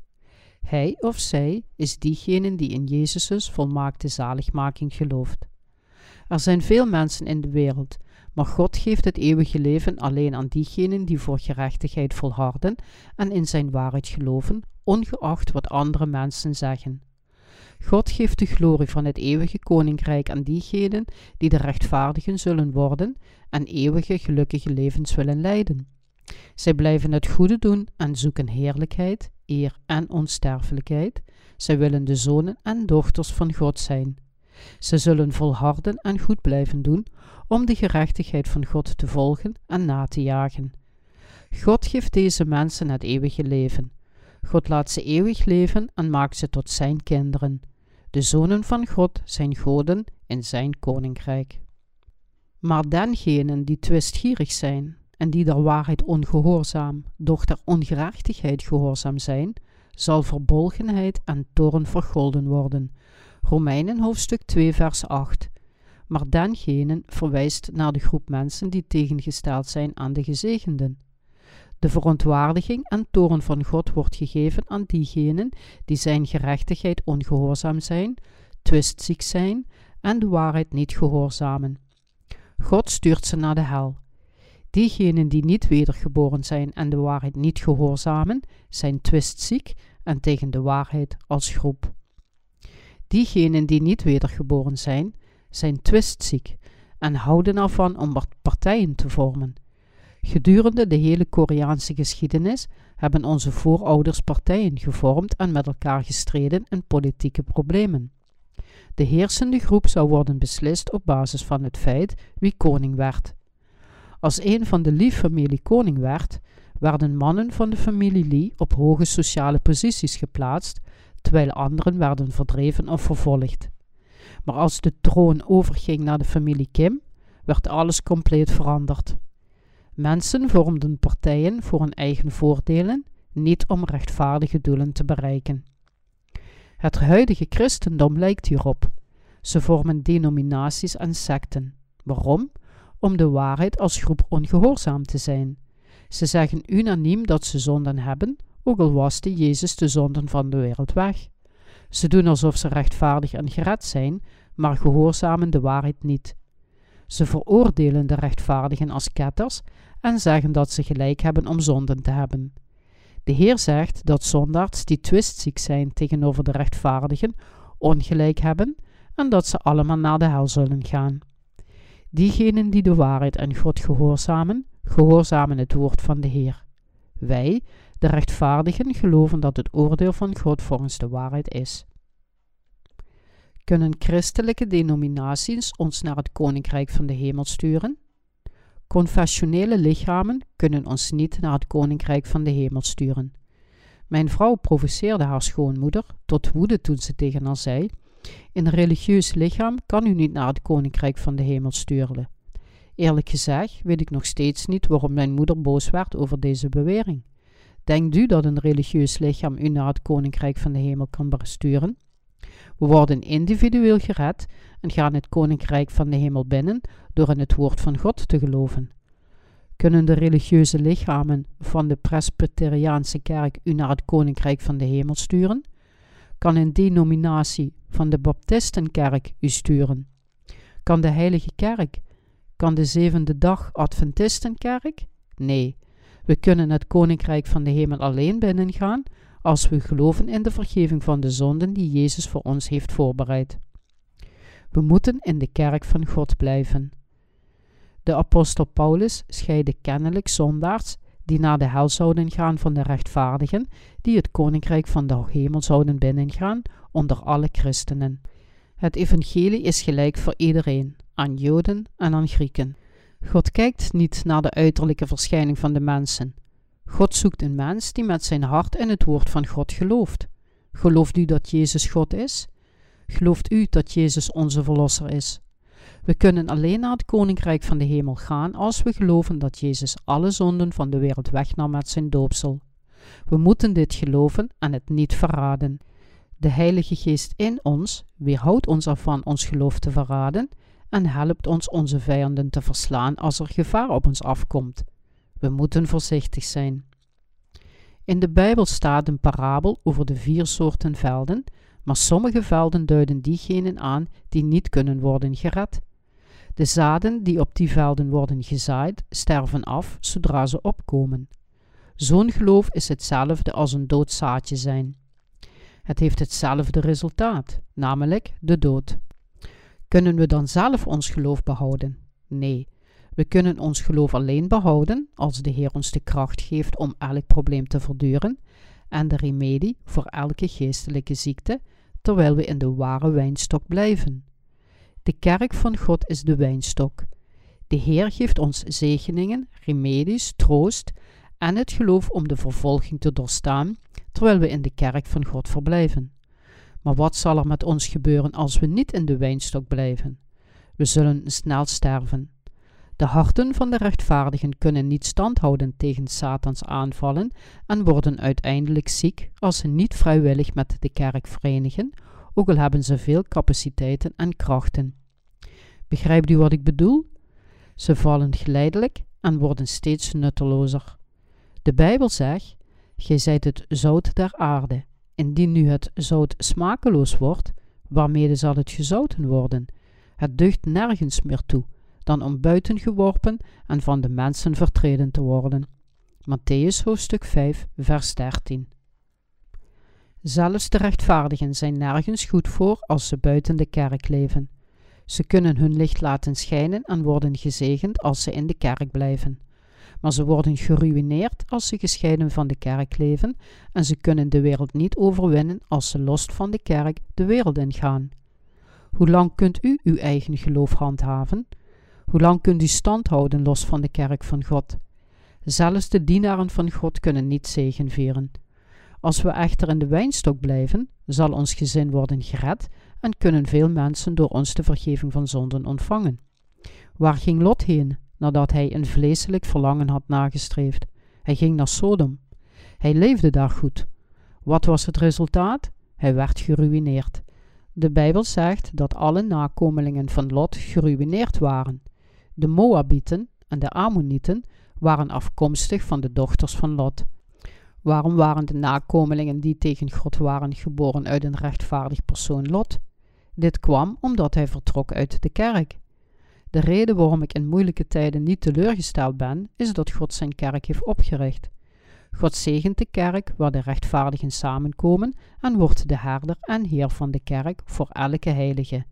A: Hij of zij is diegene die in Jezus' volmaakte zaligmaking gelooft. Er zijn veel mensen in de wereld, maar God geeft het eeuwige leven alleen aan diegenen die voor gerechtigheid volharden en in zijn waarheid geloven, ongeacht wat andere mensen zeggen. God geeft de glorie van het eeuwige koninkrijk aan diegenen die de rechtvaardigen zullen worden en eeuwige gelukkige levens willen leiden. Zij blijven het goede doen en zoeken heerlijkheid, eer en onsterfelijkheid. Zij willen de zonen en dochters van God zijn. Ze zullen volharden en goed blijven doen om de gerechtigheid van God te volgen en na te jagen. God geeft deze mensen het eeuwige leven. God laat ze eeuwig leven en maakt ze tot zijn kinderen. De zonen van God zijn goden in zijn koninkrijk. Maar dengenen die twistgierig zijn en die der waarheid ongehoorzaam, doch der ongerechtigheid gehoorzaam zijn, zal verbolgenheid en toorn vergolden worden. Romeinen hoofdstuk 2 vers 8 maar dengenen verwijst naar de groep mensen die tegengesteld zijn aan de gezegenden. De verontwaardiging en toorn van God wordt gegeven aan diegenen die zijn gerechtigheid ongehoorzaam zijn, twistziek zijn en de waarheid niet gehoorzamen. God stuurt ze naar de hel. Diegenen die niet wedergeboren zijn en de waarheid niet gehoorzamen, zijn twistziek en tegen de waarheid als groep. Diegenen die niet wedergeboren zijn, zijn twistziek en houden ervan om partijen te vormen. Gedurende de hele Koreaanse geschiedenis hebben onze voorouders partijen gevormd en met elkaar gestreden in politieke problemen. De heersende groep zou worden beslist op basis van het feit wie koning werd. Als een van de Lee-familie koning werd, werden mannen van de familie Lee op hoge sociale posities geplaatst, terwijl anderen werden verdreven of vervolgd. Maar als de troon overging naar de familie Kim, werd alles compleet veranderd. Mensen vormden partijen voor hun eigen voordelen, niet om rechtvaardige doelen te bereiken. Het huidige christendom lijkt hierop. Ze vormen denominaties en secten. Waarom? Om de waarheid als groep ongehoorzaam te zijn. Ze zeggen unaniem dat ze zonden hebben, ook al waste Jezus de zonden van de wereld weg. Ze doen alsof ze rechtvaardig en gered zijn, maar gehoorzamen de waarheid niet. Ze veroordelen de rechtvaardigen als ketters en zeggen dat ze gelijk hebben om zonden te hebben. De Heer zegt dat zondaars die twistziek zijn tegenover de rechtvaardigen ongelijk hebben en dat ze allemaal naar de hel zullen gaan. Diegenen die de waarheid en God gehoorzamen, gehoorzamen het woord van de Heer. Wij, de rechtvaardigen, geloven dat het oordeel van God volgens de waarheid is. Kunnen christelijke denominaties ons naar het koninkrijk van de hemel sturen? Confessionele lichamen kunnen ons niet naar het koninkrijk van de hemel sturen. Mijn vrouw provoceerde haar schoonmoeder tot woede toen ze tegen haar zei: Een religieus lichaam kan u niet naar het koninkrijk van de hemel sturen. Eerlijk gezegd weet ik nog steeds niet waarom mijn moeder boos werd over deze bewering. Denkt u dat een religieus lichaam u naar het koninkrijk van de hemel kan besturen? We worden individueel gered en gaan het koninkrijk van de hemel binnen door in het woord van God te geloven. Kunnen de religieuze lichamen van de Presbyteriaanse kerk u naar het koninkrijk van de hemel sturen? Kan een denominatie van de Baptistenkerk u sturen? Kan de Heilige Kerk? Kan de Zevende Dag Adventistenkerk? Nee, we kunnen het koninkrijk van de hemel alleen binnengaan als we geloven in de vergeving van de zonden die Jezus voor ons heeft voorbereid. We moeten in de kerk van God blijven. De apostel Paulus scheidde kennelijk zondaars die naar de hel zouden gaan van de rechtvaardigen, die het koninkrijk van de hemel zouden binnengaan onder alle christenen. Het evangelie is gelijk voor iedereen, aan Joden en aan Grieken. God kijkt niet naar de uiterlijke verschijning van de mensen, God zoekt een mens die met zijn hart in het woord van God gelooft. Gelooft u dat Jezus God is? Gelooft u dat Jezus onze Verlosser is? We kunnen alleen naar het koninkrijk van de hemel gaan als we geloven dat Jezus alle zonden van de wereld wegnam met zijn doopsel. We moeten dit geloven en het niet verraden. De Heilige Geest in ons weerhoudt ons ervan ons geloof te verraden en helpt ons onze vijanden te verslaan als er gevaar op ons afkomt. We moeten voorzichtig zijn. In de Bijbel staat een parabel over de vier soorten velden, maar sommige velden duiden diegenen aan die niet kunnen worden gered. De zaden die op die velden worden gezaaid, sterven af zodra ze opkomen. Zo'n geloof is hetzelfde als een dood zaadje zijn. Het heeft hetzelfde resultaat, namelijk de dood. Kunnen we dan zelf ons geloof behouden? Nee, we kunnen ons geloof alleen behouden als de Heer ons de kracht geeft om elk probleem te verduren en de remedie voor elke geestelijke ziekte, terwijl we in de ware wijnstok blijven. De kerk van God is de wijnstok. De Heer geeft ons zegeningen, remedies, troost en het geloof om de vervolging te doorstaan terwijl we in de kerk van God verblijven. Maar wat zal er met ons gebeuren als we niet in de wijnstok blijven? We zullen snel sterven. De harten van de rechtvaardigen kunnen niet standhouden tegen Satans aanvallen en worden uiteindelijk ziek als ze niet vrijwillig met de kerk verenigen, ook al hebben ze veel capaciteiten en krachten. Begrijpt u wat ik bedoel? Ze vallen geleidelijk en worden steeds nuttelozer. De Bijbel zegt: Gij zijt het zout der aarde. Indien nu het zout smakeloos wordt, waarmede zal het gezouten worden? Het deugt nergens meer toe, dan om buiten geworpen en van de mensen vertreden te worden. Matthäus hoofdstuk 5, vers 13. Zelfs de rechtvaardigen zijn nergens goed voor als ze buiten de kerk leven. Ze kunnen hun licht laten schijnen en worden gezegend als ze in de kerk blijven. Maar ze worden geruïneerd als ze gescheiden van de kerk leven en ze kunnen de wereld niet overwinnen als ze los van de kerk de wereld ingaan. Hoe lang kunt u uw eigen geloof handhaven? Hoe lang kunt u stand houden los van de kerk van God? Zelfs de dienaren van God kunnen niet zegenvieren. Als we echter in de wijnstok blijven, zal ons gezin worden gered en kunnen veel mensen door ons de vergeving van zonden ontvangen. Waar ging Lot heen nadat hij een vleeselijk verlangen had nagestreefd? Hij ging naar Sodom. Hij leefde daar goed. Wat was het resultaat? Hij werd geruïneerd. De Bijbel zegt dat alle nakomelingen van Lot geruïneerd waren. De Moabieten en de Ammonieten waren afkomstig van de dochters van Lot. Waarom waren de nakomelingen die tegen God waren geboren uit een rechtvaardig persoon Lot? Dit kwam omdat hij vertrok uit de kerk. De reden waarom ik in moeilijke tijden niet teleurgesteld ben, is dat God zijn kerk heeft opgericht. God zegent de kerk waar de rechtvaardigen samenkomen en wordt de herder en heer van de kerk voor elke heilige.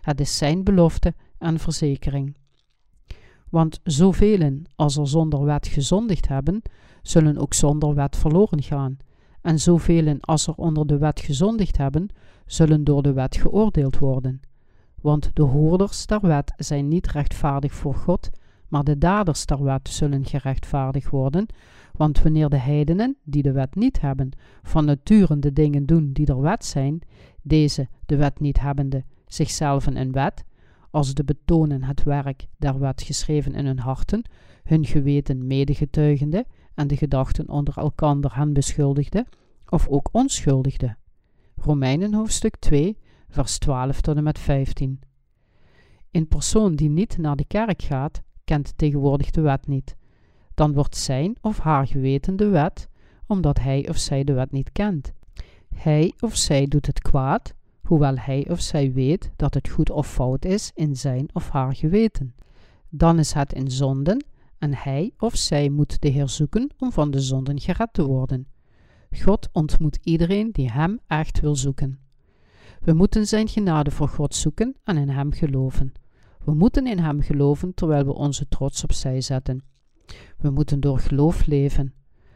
A: Het is zijn belofte en verzekering. Want zoveel als er zonder wet gezondigd hebben, zullen ook zonder wet verloren gaan. En zoveel als er onder de wet gezondigd hebben, zullen door de wet geoordeeld worden. Want de hoorders der wet zijn niet rechtvaardig voor God, maar de daders der wet zullen gerechtvaardigd worden. Want wanneer de heidenen, die de wet niet hebben, van nature de dingen doen die der wet zijn, deze, de wet niet hebbende, zichzelf een wet, als de betonen het werk der wet geschreven in hun harten, hun geweten medegetuigende en de gedachten onder elkander hen beschuldigde, of ook onschuldigde. Romeinen hoofdstuk 2, vers 12 tot en met 15. Een persoon die niet naar de kerk gaat, kent tegenwoordig de wet niet. Dan wordt zijn of haar geweten de wet, omdat hij of zij de wet niet kent. Hij of zij doet het kwaad, hoewel hij of zij weet dat het goed of fout is in zijn of haar geweten. Dan is het in zonden en hij of zij moet de Heer zoeken om van de zonden gered te worden. God ontmoet iedereen die Hem echt wil zoeken. We moeten Zijn genade voor God zoeken en in Hem geloven. We moeten in Hem geloven terwijl we onze trots opzij zetten. We moeten door geloof leven.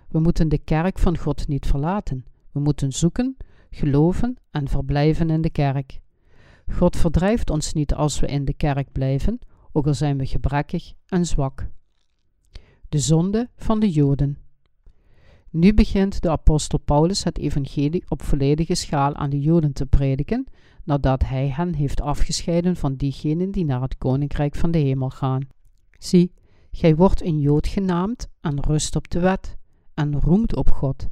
A: We moeten de kerk van God niet verlaten. We moeten zoeken, geloven en verblijven in de kerk. God verdrijft ons niet als we in de kerk blijven, ook al zijn we gebrekkig en zwak. De zonde van de Joden. Nu begint de apostel Paulus het evangelie op volledige schaal aan de Joden te prediken, nadat hij hen heeft afgescheiden van diegenen die naar het koninkrijk van de hemel gaan. Zie, gij wordt een Jood genaamd en rust op de wet, en roemt op God,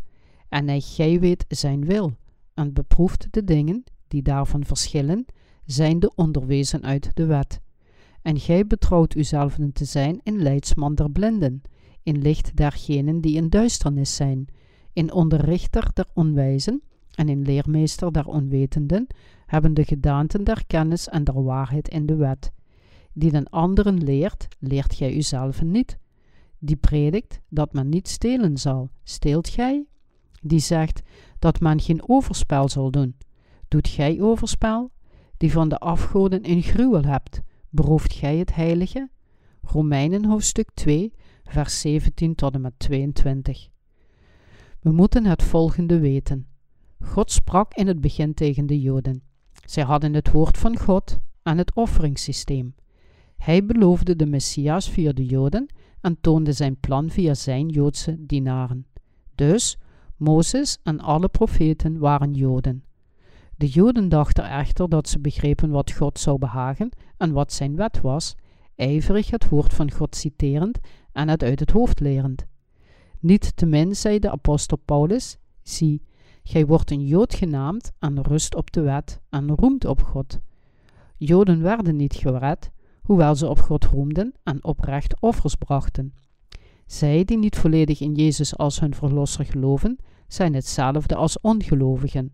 A: en hij gij weet zijn wil, en beproeft de dingen die daarvan verschillen, zijn de onderwezen uit de wet. En gij betrouwt uzelven te zijn in leidsman der blinden, in licht dergenen die in duisternis zijn, in onderrichter der onwijzen en in leermeester der onwetenden, hebben de gedaanten der kennis en der waarheid in de wet. Die den anderen leert, leert gij uzelven niet. Die predikt dat men niet stelen zal, steelt gij? Die zegt dat men geen overspel zal doen. Doet gij overspel? Die van de afgoden in gruwel hebt, berooft gij het heilige? Romeinen hoofdstuk 2, vers 17 tot en met 22. We moeten het volgende weten. God sprak in het begin tegen de Joden. Zij hadden het woord van God en het offeringssysteem. Hij beloofde de Messias via de Joden en toonde zijn plan via zijn Joodse dienaren. Dus, Mozes en alle profeten waren Joden. De Joden dachten echter dat ze begrepen wat God zou behagen en wat zijn wet was, ijverig het woord van God citerend en het uit het hoofd lerend. Niet te min zei de apostel Paulus: Zie, gij wordt een Jood genaamd en rust op de wet en roemt op God. Joden werden niet gered, hoewel ze op God roemden en oprecht offers brachten. Zij die niet volledig in Jezus als hun verlosser geloven, zijn hetzelfde als ongelovigen.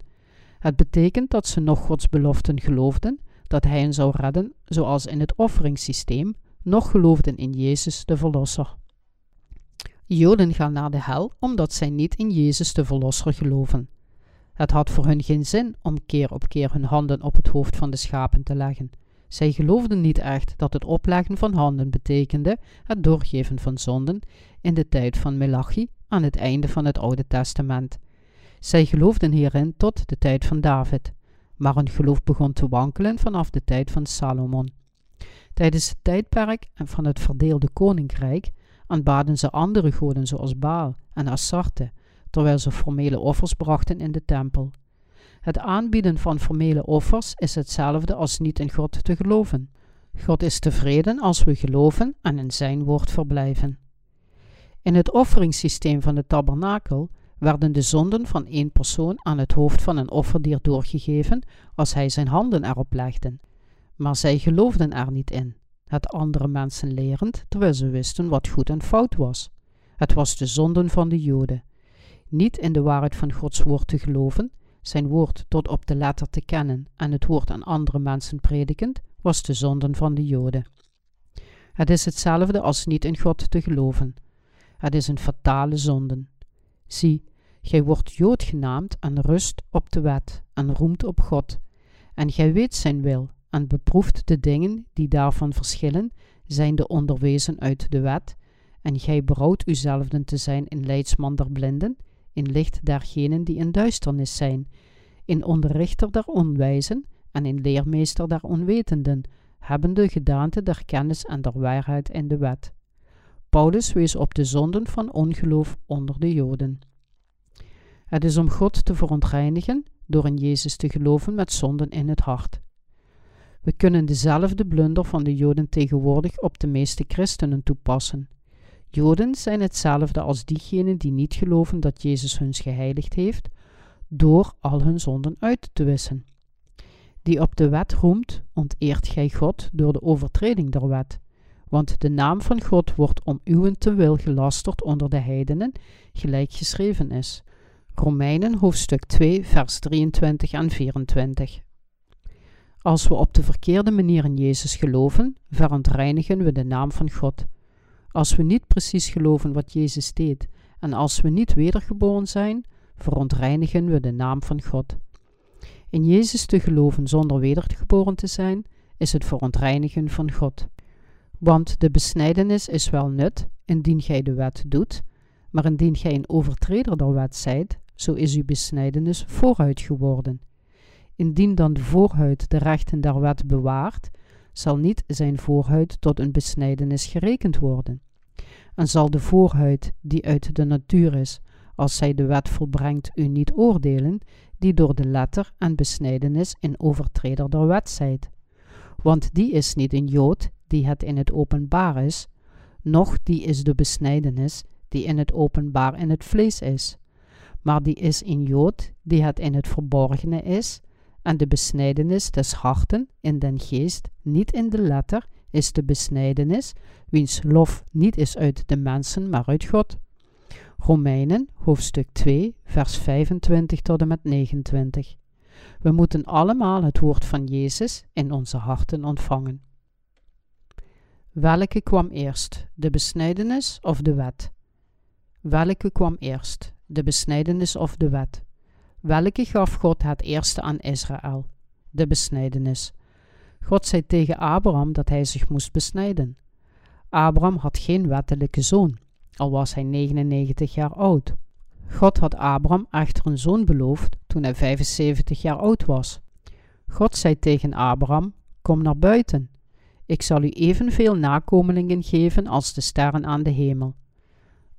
A: Het betekent dat ze nog Gods beloften geloofden, dat Hij hen zou redden, zoals in het offeringssysteem, nog geloofden in Jezus de Verlosser. Joden gaan naar de hel omdat zij niet in Jezus de Verlosser geloven. Het had voor hun geen zin om keer op keer hun handen op het hoofd van de schapen te leggen. Zij geloofden niet echt dat het opleggen van handen betekende het doorgeven van zonden in de tijd van Melachi aan het einde van het Oude Testament. Zij geloofden hierin tot de tijd van David, maar hun geloof begon te wankelen vanaf de tijd van Salomon. Tijdens het tijdperk van het verdeelde koninkrijk aanbaden ze andere goden zoals Baal en Assarte, terwijl ze formele offers brachten in de tempel. Het aanbieden van formele offers is hetzelfde als niet in God te geloven. God is tevreden als we geloven en in zijn woord verblijven. In het offeringssysteem van de tabernakel werden de zonden van één persoon aan het hoofd van een offerdier doorgegeven als hij zijn handen erop legde. Maar zij geloofden er niet in, het andere mensen lerend, terwijl ze wisten wat goed en fout was. Het was de zonden van de Joden. Niet in de waarheid van Gods woord te geloven, zijn woord tot op de letter te kennen en het woord aan andere mensen predikend, was de zonden van de Joden. Het is hetzelfde als niet in God te geloven. Het is een fatale zonde. Zie, gij wordt Jood genaamd en rust op de wet en roemt op God. En gij weet zijn wil en beproeft de dingen die daarvan verschillen, zijn de onderwezen uit de wet. En gij berouwt uzelfden te zijn in leidsman der blinden, in licht dergenen die in duisternis zijn, in onderrichter der onwijzen en in leermeester der onwetenden, hebben de gedaante der kennis en der waarheid in de wet. Paulus wees op de zonden van ongeloof onder de Joden. Het is om God te verontreinigen door in Jezus te geloven met zonden in het hart. We kunnen dezelfde blunder van de Joden tegenwoordig op de meeste christenen toepassen. Joden zijn hetzelfde als diegenen die niet geloven dat Jezus hun geheiligd heeft, door al hun zonden uit te wissen. Die op de wet roemt, onteert gij God door de overtreding der wet. Want de naam van God wordt om uwentewil gelasterd onder de heidenen, gelijk geschreven is. Romeinen hoofdstuk 2, vers 23 en 24. Als we op de verkeerde manier in Jezus geloven, verontreinigen we de naam van God. Als we niet precies geloven wat Jezus deed en als we niet wedergeboren zijn, verontreinigen we de naam van God. In Jezus te geloven zonder wedergeboren te zijn, is het verontreinigen van God. Want de besnijdenis is wel nut, indien gij de wet doet, maar indien gij een overtreder der wet zijt, zo is uw besnijdenis vooruit geworden. Indien dan de voorhuid de rechten der wet bewaart, zal niet zijn voorhuid tot een besnijdenis gerekend worden. En zal de voorhuid, die uit de natuur is, als zij de wet volbrengt, u niet oordelen, die door de letter en besnijdenis in overtreder der wet zijt. Want die is niet een Jood, die het in het openbaar is, noch die is de besnijdenis, die in het openbaar in het vlees is, maar die is een Jood, die het in het verborgene is, en de besnijdenis des harten in den geest, niet in de letter, is de besnijdenis, wiens lof niet is uit de mensen, maar uit God. Romeinen, hoofdstuk 2, vers 25 tot en met 29. We moeten allemaal het woord van Jezus in onze harten ontvangen. Welke kwam eerst, de besnijdenis of de wet? Welke kwam eerst, de besnijdenis of de wet? Welke gaf God het eerste aan Israël? De besnijdenis. God zei tegen Abraham dat hij zich moest besnijden. Abraham had geen wettelijke zoon, al was hij 99 jaar oud. God had Abraham echter een zoon beloofd toen hij 75 jaar oud was. God zei tegen Abraham: Kom naar buiten. Ik zal u evenveel nakomelingen geven als de sterren aan de hemel.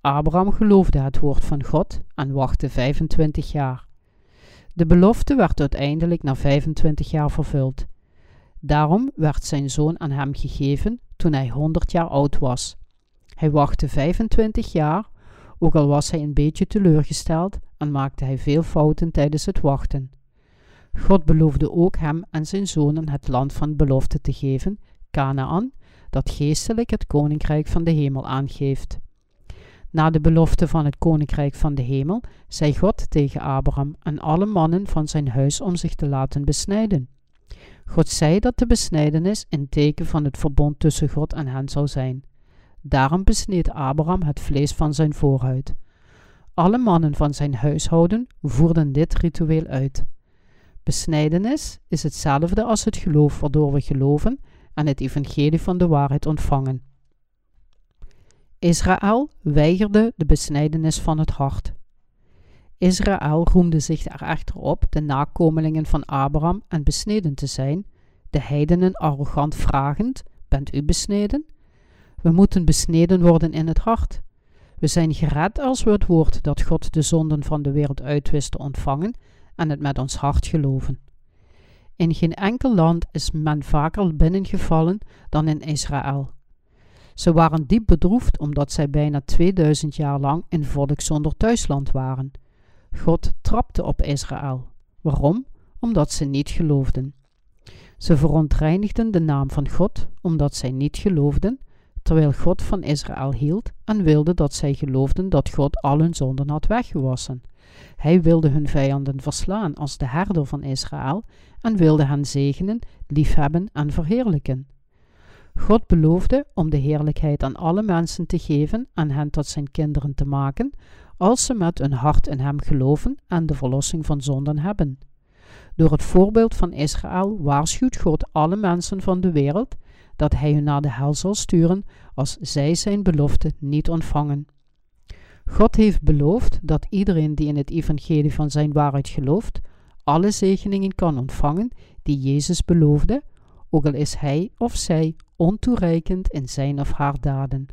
A: Abraham geloofde het woord van God en wachtte 25 jaar. De belofte werd uiteindelijk na 25 jaar vervuld. Daarom werd zijn zoon aan hem gegeven toen hij 100 jaar oud was. Hij wachtte 25 jaar, ook al was hij een beetje teleurgesteld en maakte hij veel fouten tijdens het wachten. God beloofde ook hem en zijn zonen het land van belofte te geven, Canaan, dat geestelijk het koninkrijk van de hemel aangeeft. Na de belofte van het koninkrijk van de hemel zei God tegen Abraham en alle mannen van zijn huis om zich te laten besnijden. God zei dat de besnijdenis een teken van het verbond tussen God en hen zou zijn. Daarom besneed Abraham het vlees van zijn voorhuid. Alle mannen van zijn huishouden voerden dit ritueel uit. Besnijdenis is hetzelfde als het geloof waardoor we geloven en het evangelie van de waarheid ontvangen. Israël weigerde de besnijdenis van het hart. Israël roemde zich er echter op de nakomelingen van Abraham en besneden te zijn, de heidenen arrogant vragend: Bent u besneden? We moeten besneden worden in het hart. We zijn gered als we het woord dat God de zonden van de wereld uitwist ontvangen en het met ons hart geloven. In geen enkel land is men vaker binnengevallen dan in Israël. Ze waren diep bedroefd omdat zij bijna 2000 jaar lang een volk zonder thuisland waren. God trapte op Israël. Waarom? Omdat ze niet geloofden. Ze verontreinigden de naam van God omdat zij niet geloofden, terwijl God van Israël hield en wilde dat zij geloofden dat God al hun zonden had weggewassen. Hij wilde hun vijanden verslaan als de herder van Israël en wilde hen zegenen, liefhebben en verheerlijken. God beloofde om de heerlijkheid aan alle mensen te geven en hen tot zijn kinderen te maken, als ze met hun hart in hem geloven en de verlossing van zonden hebben. Door het voorbeeld van Israël waarschuwt God alle mensen van de wereld dat hij hun naar de hel zal sturen als zij zijn belofte niet ontvangen. God heeft beloofd dat iedereen die in het evangelie van zijn waarheid gelooft, alle zegeningen kan ontvangen die Jezus beloofde, ook al is hij of zij ontoereikend in zijn of haar daden.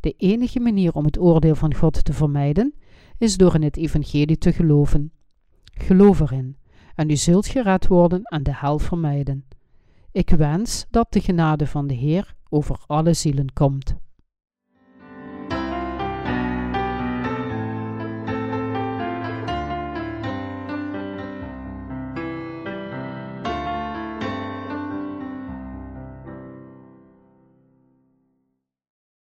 A: De enige manier om het oordeel van God te vermijden, is door in het evangelie te geloven. Geloof erin, en u zult gered worden en de hel vermijden. Ik wens dat de genade van de Heer over alle zielen komt.